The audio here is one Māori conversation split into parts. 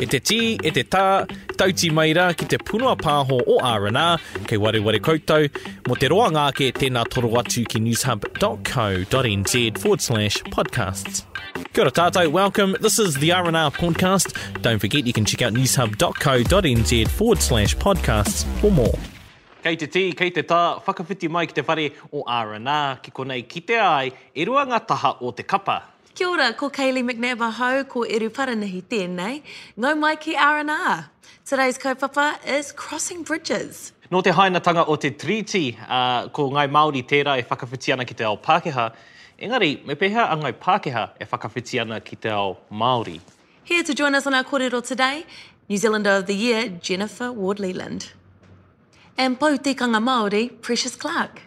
E te tī, e te tā, tauti mai rā ki te punua pāho o R&R, kei wareware koutou, mō te roanga ake tēnā toro atu ki newshub.co.nz forward slash podcasts. Kia ora tātou, welcome, this is the R&R podcast. Don't forget you can check out newshub.co.nz forward slash podcasts for more. Kei te tī, kei te tā, whakawhiti mai ki te whare o R&R, ki konei kitea ai, e rua ngā taha o te kapa. Kia ora, ko Kaylee McNab ahau, ko Eru Paranihi tēnei. Ngau mai ki R&R! Today's kaupapa is Crossing Bridges. Nō te hainatanga o te Tiriti, ā, ko Ngāi Māori tērā e whakawhiti ana ki te ao Pākehā, engari, me pēhea a Ngāi Pākehā e whakawhiti ana ki te ao Māori? Here to join us on our korero today, New Zealander of the Year, Jennifer Ward-Lealand. And Pou Tikanga Māori, Precious Clarke.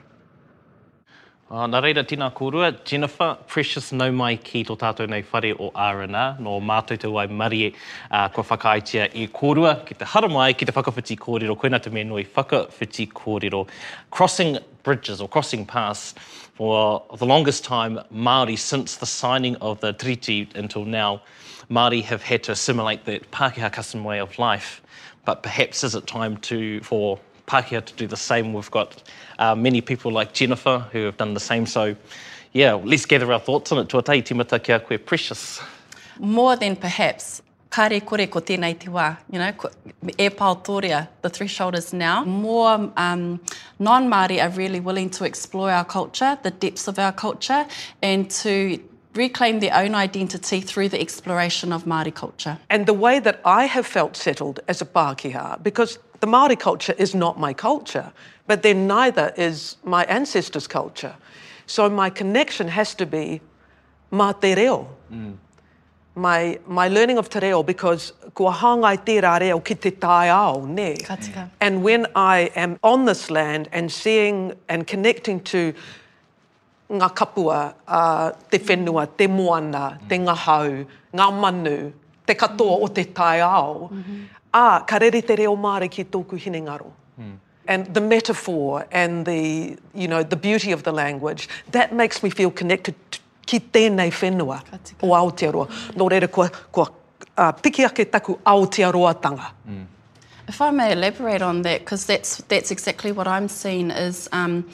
Ā, nā reira, tīna kōrua, Jennifer, Precious nau mai ki tō tātou nei whare o R&R, nō Mātoutau ai marie, ā, kua whakaaetia e kōrua ki te haramai, ki te whakawhiti kōrero, koinā te mea nui, whakawhiti kōrero, crossing bridges or crossing paths for the longest time, Māori, since the signing of the Treaty until now, Māori have had to assimilate that Pākehā custom way of life, but perhaps is it time to, for. Pākehā to do the same? We've got uh, many people like Jennifer who have done the same. So, yeah, let's gather our thoughts on it. Tuatai, timata kia koe, precious. More than perhaps, kare kore ko tēnei te wā, you know, e e paotoria, the three shoulders now. More um, non-Māori are really willing to explore our culture, the depths of our culture, and to reclaim their own identity through the exploration of Māori culture. And the way that I have felt settled as a Pākehā, because the Māori culture is not my culture, but then neither is my ancestors' culture. So my connection has to be ma te reo. Mm. My, my learning of te reo, because kua hangai te rā reo ki te tai ao, ne? Katika. Mm. And when I am on this land and seeing and connecting to ngā kapua, te whenua, te moana, te ngahau, ngā manu, te katoa o te taiao, ā, ka rere te reo Māori ki tōku hinengaro. And the metaphor and the, you know, the beauty of the language, that makes me feel connected ki tēnei whenua o Aotearoa. Nō reira kua, kua. ka piki ake taku Aotearoatanga. If I may elaborate on that, because that's that's exactly what I'm seeing is um,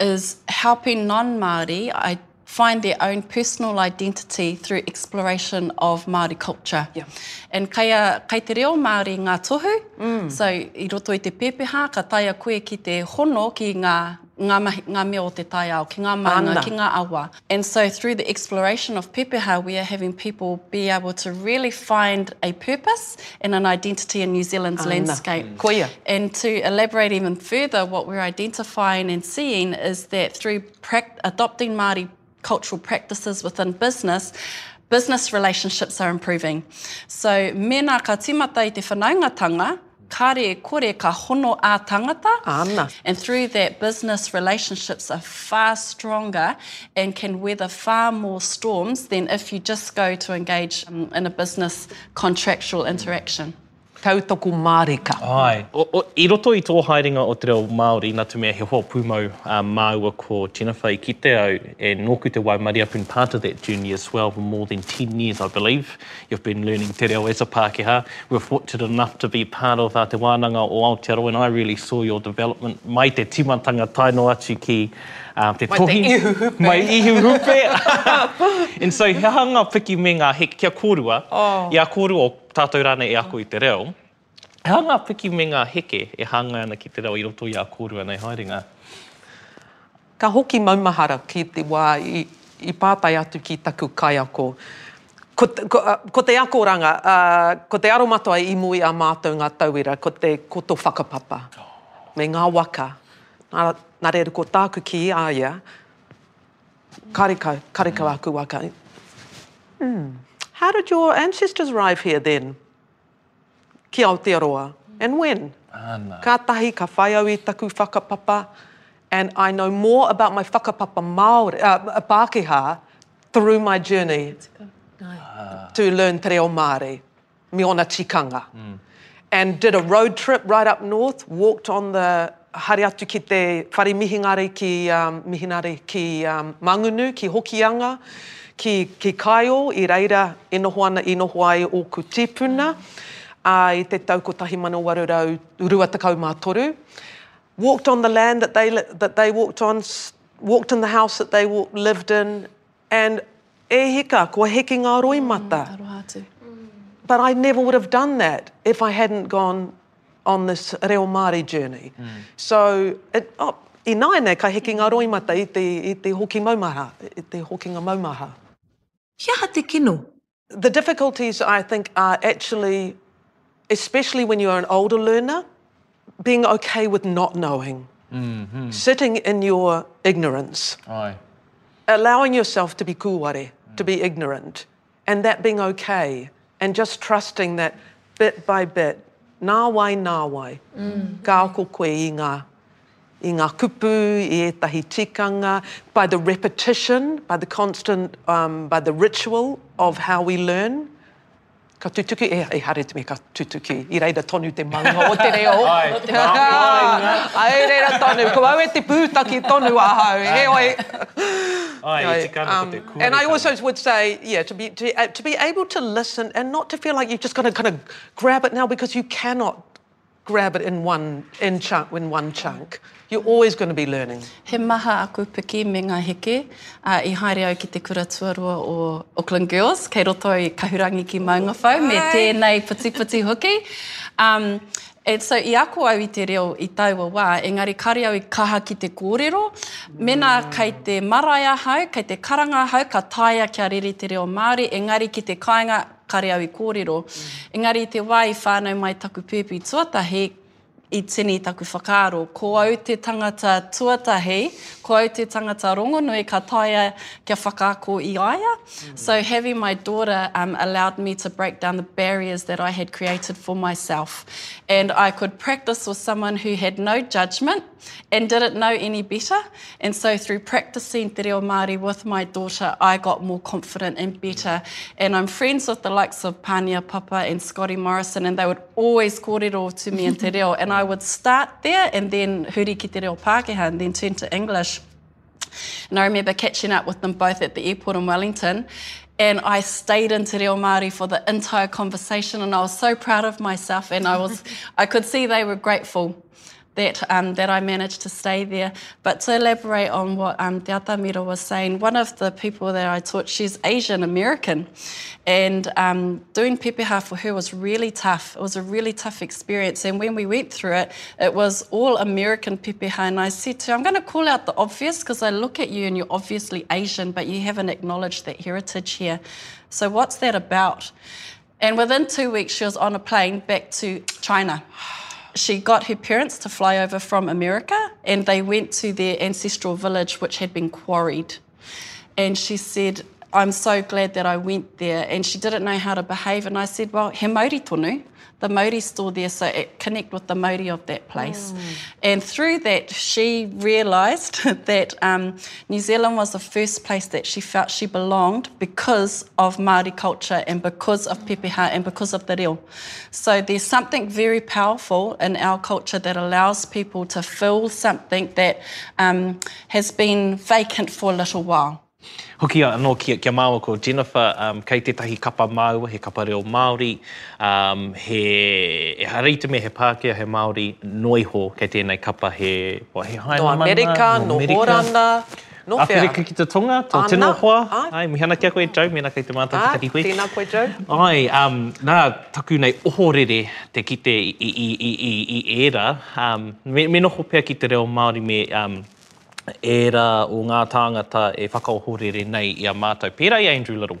is helping non-Maori I find their own personal identity through exploration of Māori culture. Yeah. And kei, a, kei te reo Māori ngā tohu, mm. so i roto i te pēpeha, ka taia koe ki te hono ki ngā, ngā, mahi, ngā mea o te taiao, ki ngā maunga, ki ngā awa. And so through the exploration of Pepeha, we are having people be able to really find a purpose and an identity in New Zealand's Anna. landscape. Mm. Koia. And to elaborate even further, what we're identifying and seeing is that through pra adopting Māori cultural practices within business, business relationships are improving. So mēnā ka timata i te whanaungatanga, Kāre e kore ka hono ā tangata Āna. and through that business relationships are far stronger and can weather far more storms than if you just go to engage in a business contractual interaction. Tautoko mārika. Āe. I roto i tō haerenga o te reo Māori, nā te mea he hoa pūmau māua ko Jennifer, i kite au, e nōku te waimarie, I've been part of that journey as well for more than ten years I believe, You've been learning te reo as a Pākehā. We're fortunate enough to be part of Te Wānanga o Aotearoa and I really saw your development mai te tīmatanga tae noa atu ki te tohi. Mai te ihu hupe. Mai te ihu hupe. And so he aha ngā piki me ngā heke kia kōrua, i a kōrua o tātou rānei e ako i te reo. He aha ngā piki me ngā heke e hāngai ana ki te reo i roto i ā kōrua nei haerenga? Ka hoki maumahara ki te wā i pātai atu ki taku kaiako. Ko te akoranga, ko te aromatawai i mua i a mātou ngā tauira, ko te ko tō whakapapa me ngā waka. Nā reira ko tāku ki a ia, karekau, karekau āku waka. Umm. How did your ancestors arrive here then? ki Aotearoa, and when? Ana. Kātahi ka whai au i taku whakapapa, and I know more about my whakapapa Māori, uh, Pākehā through my journey to learn te reo Māori me ōna tikanga. And did a road trip right up north, walked on the haere atu ki te whare Mihingare ki Mihinare, ki Mangunu, ki Hokianga, ki, ki Kaeo, i reira e noho ana, i noho ai ōku tīpuna, ā, i te tau 1823. Walked on the land that they, that they walked on, walked in the house that they walked, lived in, And e hika, kua heke ngā roimata. But I never would have done that if I hadn't gone on this reo Māori journey. So, oh, ināianei ka heke ngā roimata i te hoki maumahara, i te hokinga maumahara. He aha te kino The difficulties, I think, are actually, especially when you are an older learner, being okay with not knowing. Mm -hmm. Sitting in your ignorance. Ai. Allowing yourself to be kuware, mm. to be ignorant. And that being okay. And just trusting that bit by bit, nā wai, nā wai, mm. ka ako koe i ngā i ngā kupu, i ētahi tikanga, by the repetition, by the constant, um, by the ritual of how we learn, ka tutuki, e, e haere me ka tutuki, i reira tonu te maunga o te reo. Ai, ngā whāinga. Ai, reira tonu, ko au e te pūtaki tonu ahau, heoi. Ai, e tika ana ko te kuaritanga. And I also would say, yeah, to be, to, uh, to be able to listen and not to feel like you've just got to kind of grab it now because you cannot grab it in one in chunk in one chunk you're always going to be learning. He maha aku piki me nga heke a i haere au ki te kura tuarua o Auckland Girls kei roto i Kahurangi ki Maungawhau me tenei putiputi hoki um and so i ako au i te reo i taua wa engari kare au i kaha ki te korero mena kei te marae ahau kei te karanga ahau ka taea kia rere te reo Maori engari ki te kainga Kare au i kōrero. Engari i te wā i whānau mai taku pēpi tuatahi, i tini taku whakaaro, ko au te tangata tuatahi, ko au te tangata rongonui ka taea kia whakaako i a ia. So having my daughter um, allowed me to break down the barriers that I had created for myself. And I could practice with someone who had no judgement, and didn't know any better. And so through practicing te reo Māori with my daughter, I got more confident and better. And I'm friends with the likes of Pania Papa and Scotty Morrison, and they would always kōrero to me in te reo. And I would start there and then huri ki te reo Pākehā and then turn to English. And I remember catching up with them both at the airport in Wellington and I stayed in Te Reo Māori for the entire conversation and I was so proud of myself and I was I could see they were grateful. that, um, that I managed to stay there. But to elaborate on what um, Te Atamira was saying, one of the people that I taught, she's Asian American, and um, doing pepeha for her was really tough. It was a really tough experience, and when we went through it, it was all American pepeha, and I said to her, I'm going to call out the obvious because I look at you and you're obviously Asian, but you haven't acknowledged that heritage here. So what's that about? And within two weeks, she was on a plane back to China. she got her parents to fly over from America and they went to their ancestral village which had been quarried. And she said, I'm so glad that I went there. And she didn't know how to behave. And I said, well, he mauri tonu the Māori store there so it connect with the Māori of that place. Mm. And through that, she realised that um, New Zealand was the first place that she felt she belonged because of Māori culture and because of pepeha and because of the reo. So there's something very powerful in our culture that allows people to fill something that um, has been vacant for a little while. Hoki anō ki, ki a māua ko Jennifer, um, kei tētahi kapa māua, he kapa reo Māori, um, he, e hara i te mea he Pākehā, he Māori, noiho kei tēnei kapa he, what, he Haina No Amerika, no Amerika. Horana. No whea? Awhirika ki te tonga, tō tino hoa. Ai, mihi ana ki a koe, Joe, mēnā kei te mātakitaki koe. Ai, tēnā koe, Joe. Ai, nā, taku nei ohorere te kite i ērā, me noho pea ki te reo Māori me ērā o ngā tāngata e whakaohorere nei i a mātou, pērā i a Andrew Little.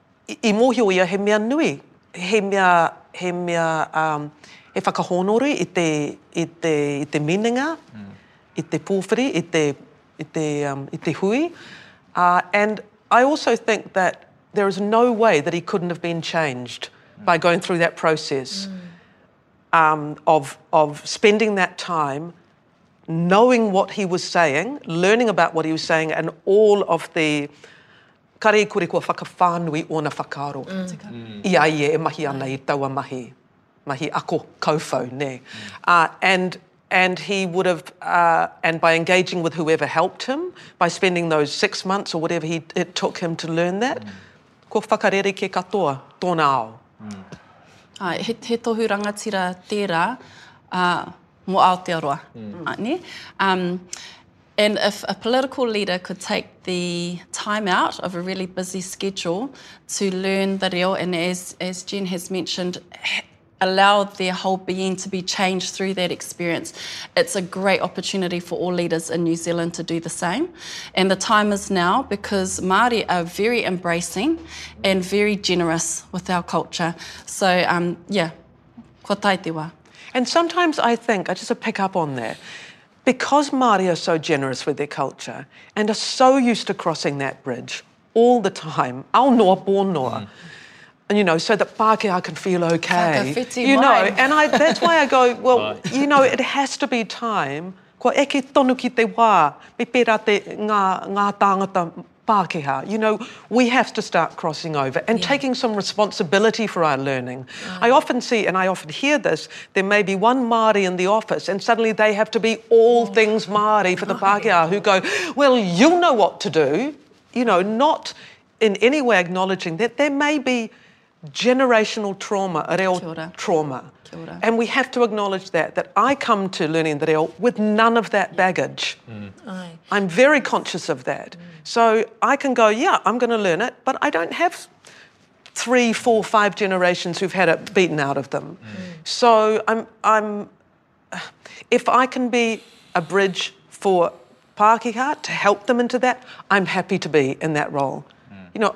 I mōhio ia he mea nui, he mea, he mea, ā, he whakahōnore i te, i te, i te minenga, i te pōwhiri, i te, i te, i te hui, ā, and I also think that there is no way that he couldn't have been changed by going through that process of, of spending that time knowing what he was saying, learning about what he was saying and all of the, Kare kore kua whakawhānui ōna whakaaro i a ia e mahi ana i taua mahi, mahi ako kauwhau, nē. And, and he would have, and by engaging with whoever helped him, by spending those six months or whatever he, it took him to learn that, kua whakarerekē katoa tōna ao. Āe, he, he tohu rangatira tērā, ā, mō Aotearoa, nē. And if a political leader could take the time out of a really busy schedule to learn the reo, and as, as Jen has mentioned, allow their whole being to be changed through that experience, it's a great opportunity for all leaders in New Zealand to do the same. And the time is now because Māori are very embracing and very generous with our culture. So, um, yeah, ko tai te wa. And sometimes I think, I just pick up on that, Because Māori are so generous with their culture and are so used to crossing that bridge all the time, ao noa pō noa, you know, so that Pākehā can feel ok. Whakawhiti mai. You know, and I, that's why I go, well, you know, it has to be time, kua eke tonu ki te wā, me pērā te, ngā, ngā tāngata, Pākehā. You know, we have to start crossing over and yeah. taking some responsibility for our learning. I often see, and I often hear this, there may be one Māori in the office and suddenly they have to be all oh. things Māori for the right. Oh, Pākehā who go, well, you know what to do. You know, not in any way acknowledging that there may be generational trauma, real trauma. And we have to acknowledge that, that I come to learning the reo with none of that baggage. Mm. I'm very conscious of that. Mm. So I can go, yeah, I'm going to learn it, but I don't have three, four, five generations who've had it beaten out of them. Mm. So I'm, I'm, if I can be a bridge for Pākehā to help them into that, I'm happy to be in that role. Mm. You know,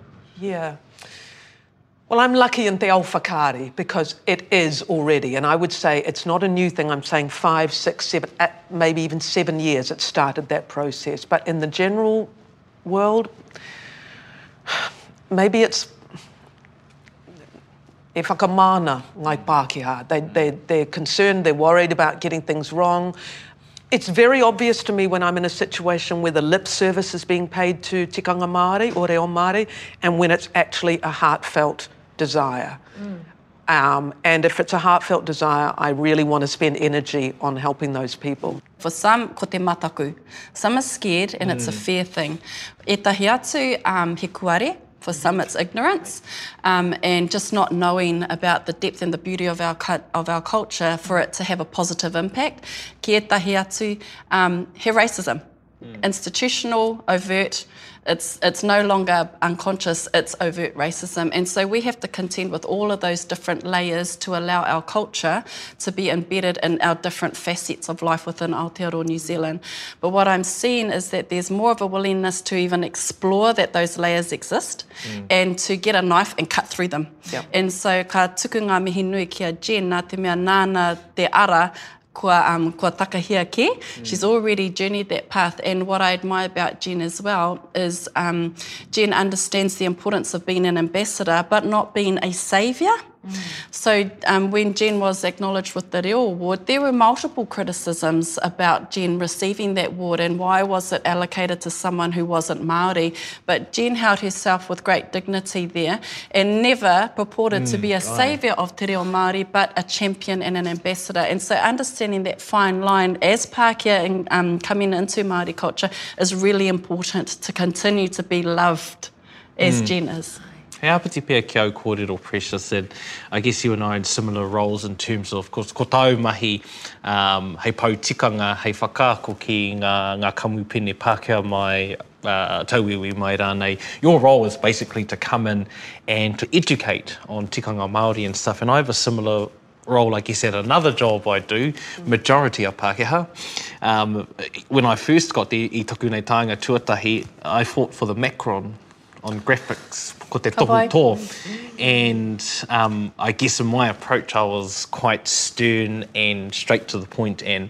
Yeah. Well, I'm lucky in Te Fakari because it is already, and I would say it's not a new thing. I'm saying five, six, seven, uh, maybe even seven years it started that process. But in the general world, maybe it's e whakamana ngai Pākehā. They, they, they're concerned, they're worried about getting things wrong. It's very obvious to me when I'm in a situation where the lip service is being paid to tikanga Māori, or reo Māori, and when it's actually a heartfelt desire. Mm. Um, and if it's a heartfelt desire, I really want to spend energy on helping those people. For some, ko te mataku. Some are scared and mm. it's a mm. fair thing. E tahi atu um, he kuare, for some it's ignorance um, and just not knowing about the depth and the beauty of our, of our culture for it to have a positive impact. Ki e tahi atu, um, he racism mm. institutional, overt. It's, it's no longer unconscious, it's overt racism. And so we have to contend with all of those different layers to allow our culture to be embedded in our different facets of life within Aotearoa New Zealand. But what I'm seeing is that there's more of a willingness to even explore that those layers exist mm. and to get a knife and cut through them. Yep. And so ka tuku ngā mihi nui ki a Jen, nā te mea nāna te ara, kua, um, kua takahia ke. Mm. She's already journeyed that path. And what I admire about Jen as well is um, Jen understands the importance of being an ambassador, but not being a saviour. So um, when Jen was acknowledged with the Reo Award, there were multiple criticisms about Jen receiving that award and why was it allocated to someone who wasn't Maori. But Jen held herself with great dignity there and never purported to be a saviour of te reo Māori but a champion and an ambassador and so understanding that fine line as Pākehā and coming into Māori culture is really important to continue to be loved as Jen is. He āpiti pea ki au kōrero Precious and I guess you and I are in similar roles in terms of ko tāu mahi hei pou tikanga, hei whakaako ki ngā kamupene Pākehā mai, uh, tauiwi mai rānei. Your role is basically to come in and to educate on tikanga Māori and stuff and I have a similar role, I guess, at another job I do, majority of Pākehā. Um, when I first got there i tuku nei tāinga tuatahi, I fought for the Macron on graphics, ko te tohu tō. And um, I guess in my approach, I was quite stern and straight to the point and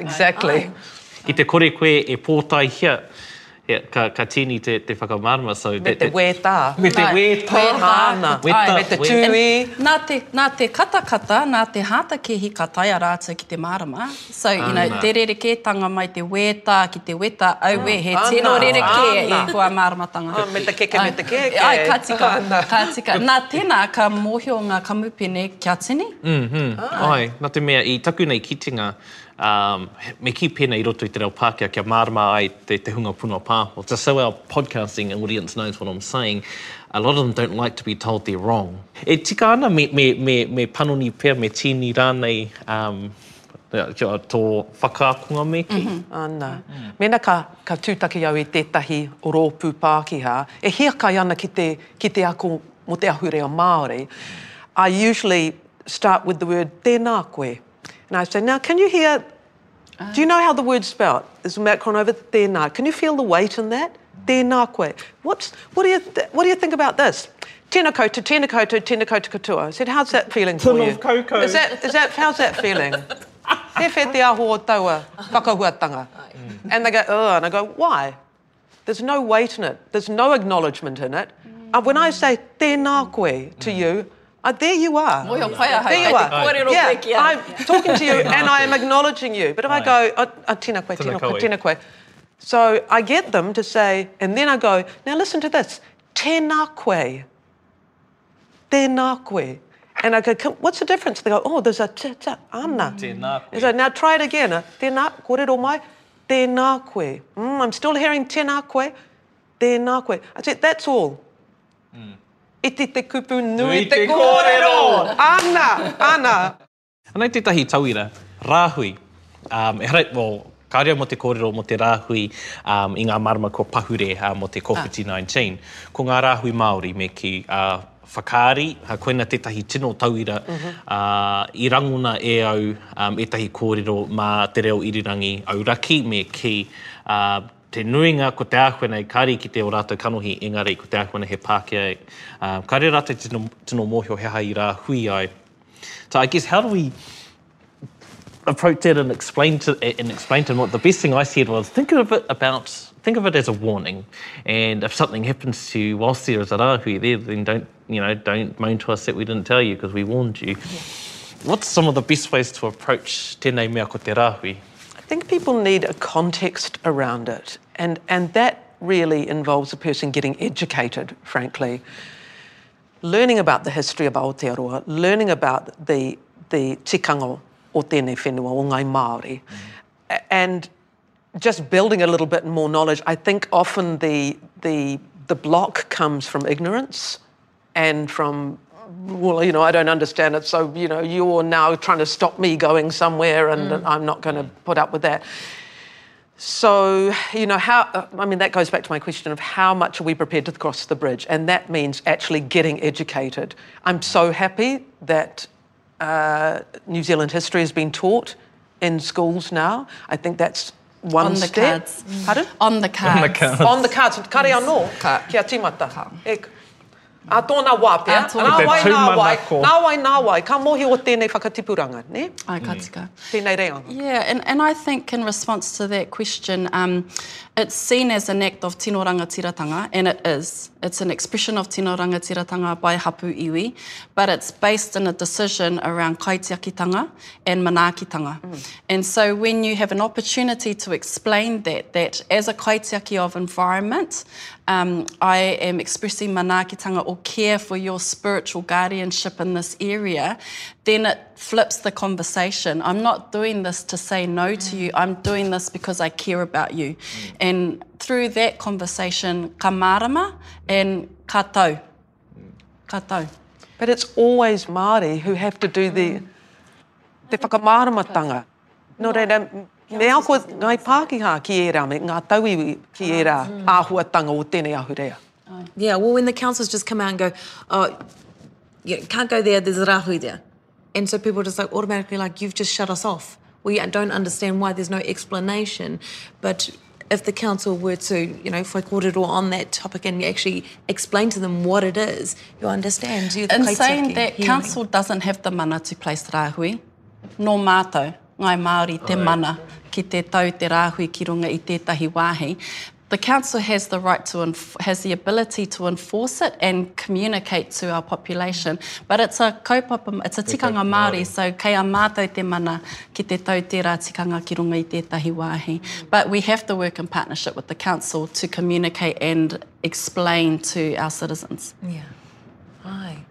Exactly. Ki te kore koe e pōtaihia, ka tīni te whakamārama, so. Me te wētā. Me te wētā. Wētā ana. Wētā. Me te tūī. Nā te katakata, nā te hātakehi ka taea rātou ki te mārama. So, you know, te rerekētanga mai te wētā ki te weta, auē, he tino rerekē i kua māramatanga. Me te keke, me te kēkē. Ai, ka tika, ka tika. Nā tēnā, ka mōhio ngā kamupene kia tini. Mhmh, āe, nā te mea i taku nei kitenga, me kī pēnei i roto i te reo Pākehā kia mārama ai te hunga punua pāho, just so our podcasting audience knows what I'm saying, a lot of them don't like to be told they're wrong. E tika ana me panoni pea, me tīni rānei tō whakaakonga me kī. Ana. Mēnā ka tūtaki au i tētahi rōpū Pākehā e hiakai ana ki te ako mō te ahurea Māori, I usually start with the word tēnā koe. And I say, now can you hear, do you know how the word spelt? This is Matt Conover, tēnā. Can you feel the weight in that? Tēnā koe. What's, what, do you what do you think about this? Tēnā koutou, tēnā koutou, tēnā koutou katoa. I said, how's that feeling for you? Kaukou. Is that, is that, how's that feeling? He whē te aho o taua whakahuatanga. And they go, oh, and I go, why? There's no weight in it. There's no acknowledgement in it. And mm. uh, when I say tēnā koe to mm. you, uh, there you are. there you are. Yeah, I'm talking to you and I am acknowledging you. But if I go, oh, tinakwe, oh, tinakwe, So I get them to say, and then I go, now listen to this, tenakwe, Tēnā koe. And I go, what's the difference? They go, oh, there's a t, t, ana. Mm. Tēnā koe. So now try it again. Uh, tēnā, kōrero mai, tēnā koe. Mm, I'm still hearing tēnā koe, tēnā koe. I said, that's all. Mm. Iti te kupu nui, nui te, te kōrero. kōrero. Ana, ana. Anei tētahi tauira, rāhui, ehara, well, kāore au mō te kōrero mō te rāhui i ngā marama kua pahure mō te COVID-19. Ko ngā rāhui Māori me kī, whakaari, koina tētahi tino tauira i rangona e au ētahi kōrero mā te reo irirangi auraki me kī, te nuinga ko te āhua nei ka rīki te o rātou kanohi engari ko te āhua nei he Pākehā, kāore rātou tino mōhio he aha i rāhui ai So I guess how do we approach that and explain to and explain to him what the best thing I said was think of it about think of it as a warning and if something happens to you whilst there is a rahui there then don't you know don't moan to us that we didn't tell you because we warned you yeah. what's some of the best ways to approach tēnei mea ko te rahui I think people need a context around it And, and that really involves a person getting educated, frankly. Learning about the history of Aotearoa, learning about the, the tikanga, o tēnei whenua, o ngai Māori, mm. and just building a little bit more knowledge. I think often the, the, the block comes from ignorance and from well, you know, I don't understand it. So, you know, you're now trying to stop me going somewhere, and mm. I'm not going to mm. put up with that. So, you know, how, uh, I mean, that goes back to my question of how much are we prepared to cross the bridge? And that means actually getting educated. I'm so happy that uh, New Zealand history has been taught in schools now. I think that's one on the step. cards. Pardon? On the cards. On the cards. on the cards. Kare anō. Kia tīmata. Ka. Ā tōna wā pea, nāwai, nāwai, nāwai, nāwai, ka mōhio o tēnei whakatipuranga, nē? Āe, ka tika. Tēnei reanga. Yeah, and, and I think in response to that question, um, it's seen as an act of tino rangatiratanga, and it is. It's an expression of tino rangatiratanga by hapu iwi, but it's based in a decision around kaitiakitanga, and manaakitanga. Mm. And so when you have an opportunity to explain that, that as a kaitiaki of environment, um, I am expressing manaakitanga o care for your spiritual guardianship in this area, then it flips the conversation. I'm not doing this to say no to mm. you. I'm doing this because I care about you. Mm. And through that conversation, ka marama and ka tau. Mm. Ka tau. But it's always Māori who have to do the te whakamāramatanga. Nō reira, me ako ngai Pākehā ki ērā, me ngā tauiwi ki ērā āhuatanga o tēnei ahurea. Yeah, well when the councils just come out and go, oh, you can't go there, there's a rāhui there. And so people just like automatically like, you've just shut us off. We don't understand why there's no explanation. But if the council were to, you know, if I called it all on that topic and you actually explain to them what it is, you understand. You're the In saying that, hearing. council doesn't have the mana to place rahui, nor mātou, Ngāi Māori te mana ki te tau te rāhui ki runga i tētahi wāhi. The Council has the right to, has the ability to enforce it and communicate to our population, but it's a kaupapa, it's a tikanga Māori, so kei a mātou te mana ki te tau tērā tikanga ki runga i tētahi wāhi. But we have to work in partnership with the Council to communicate and explain to our citizens. Yeah. Ai.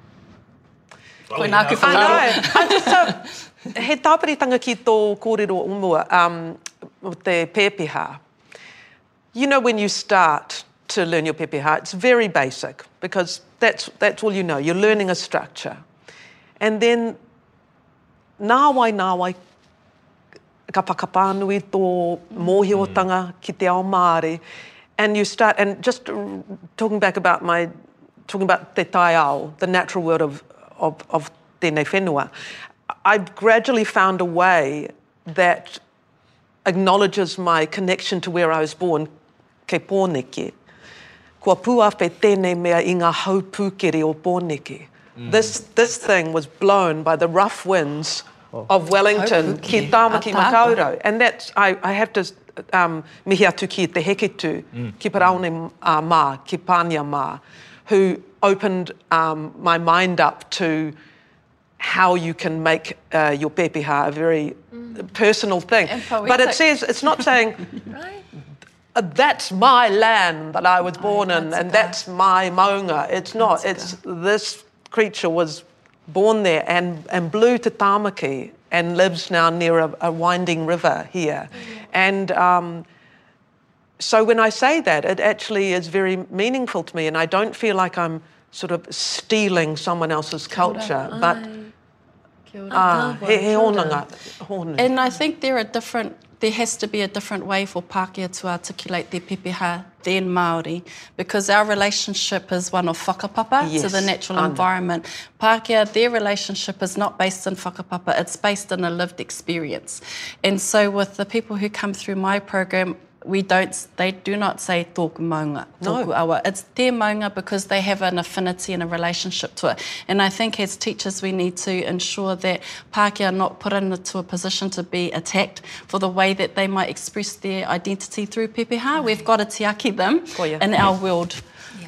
Koinā aku whakaaro. He tāpiritanga ki tō kōrero o mua, te pēpeha. You know when you start to learn your pēpeha, it's very basic, because that's, that's all you know, you're learning a structure. And then, nāwai, nāwai, ka whakawhānui tō mōhiotanga ki te ao Māori, and you start, and just talking back about my, talking about te taiao, the natural world of, of, of tēnei whenua, I gradually found a way that acknowledges my connection to where I was born, Kei Pōneke. Kua pūawhe tēnei mea i ngā hau pūkeri o Pōneke. This, this thing was blown by the rough winds of Wellington ki Tāmaki Makaurau. And that, I, I have to um, mihi atu ki te heketu, ki Paraone uh, mā, ki Pānia mā, who opened um, my mind up to how you can make uh, your pepeha a very mm. personal thing. But it says, it's not saying, right. Uh, that's my land that I was born in, and that's my maunga. It's not. It's this creature was born there and, and blew to Tamaki and lives now near a, a winding river here. Mm. And um, so when I say that, it actually is very meaningful to me, and I don't feel like I'm sort of stealing someone else's culture, but. Uh, he, he and I think there are different there has to be a different way for Pākehā to articulate their pepeha than Māori because our relationship is one of whakapapa yes, to the natural Anna. environment. Pākehā, their relationship is not based in whakapapa, it's based in a lived experience. And so with the people who come through my program, we don't, they do not say tōku maunga, tōku no. awa. It's te maunga because they have an affinity and a relationship to it. And I think as teachers we need to ensure that Pākehā not put in to a position to be attacked for the way that they might express their identity through pepeha, we've got to tiaki them in our world,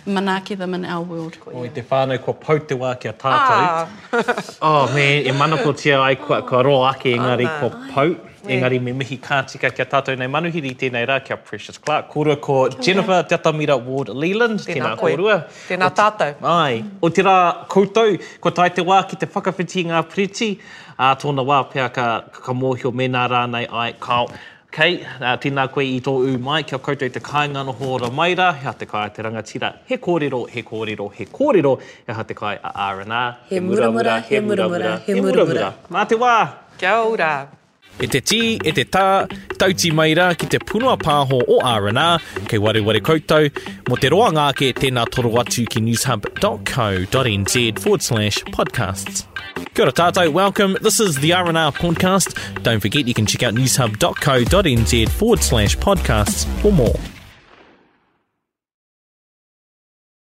manaaki them in our world. Ko ia. Oi te whānau kua pau te wā ki a tātou. Oh me e manakotia ai kua roa ake engari kua pau, engari me mihi ka tika ki a tātou nei manuhiri i tēnei rā ki a Precious Clarke. Kōrua ko Jennifer Te Atamira Ward-Lealand, tēnā kōrua. Tēnā tātou. Āe, otirā koutou, kua tae te wā ki te whakawhiti i ngā piriti, ā tōna wā pea ka, ka mōhio mēnā rānei ai ka, kei, ā, tēnā koe i tō ū mai, kia koutou te kāinga noho ora mai rā, he aha te kai a te rangatira, he kōrero, he kōrero, he kōrero, he aha te kai a R&R, he muramura, he muramura, he muramura, mā te wā! Kia ora! E te tī, e te tā, tauti mai rā ki te punua pāho o R&R, kei wareware koutou, mō te roanga ake tēnā toro atu ki newshub.co.nz forward slash podcasts. Kia ora tātou, welcome, this is the R&R podcast. Don't forget you can check out newshub.co.nz forward slash podcasts for more.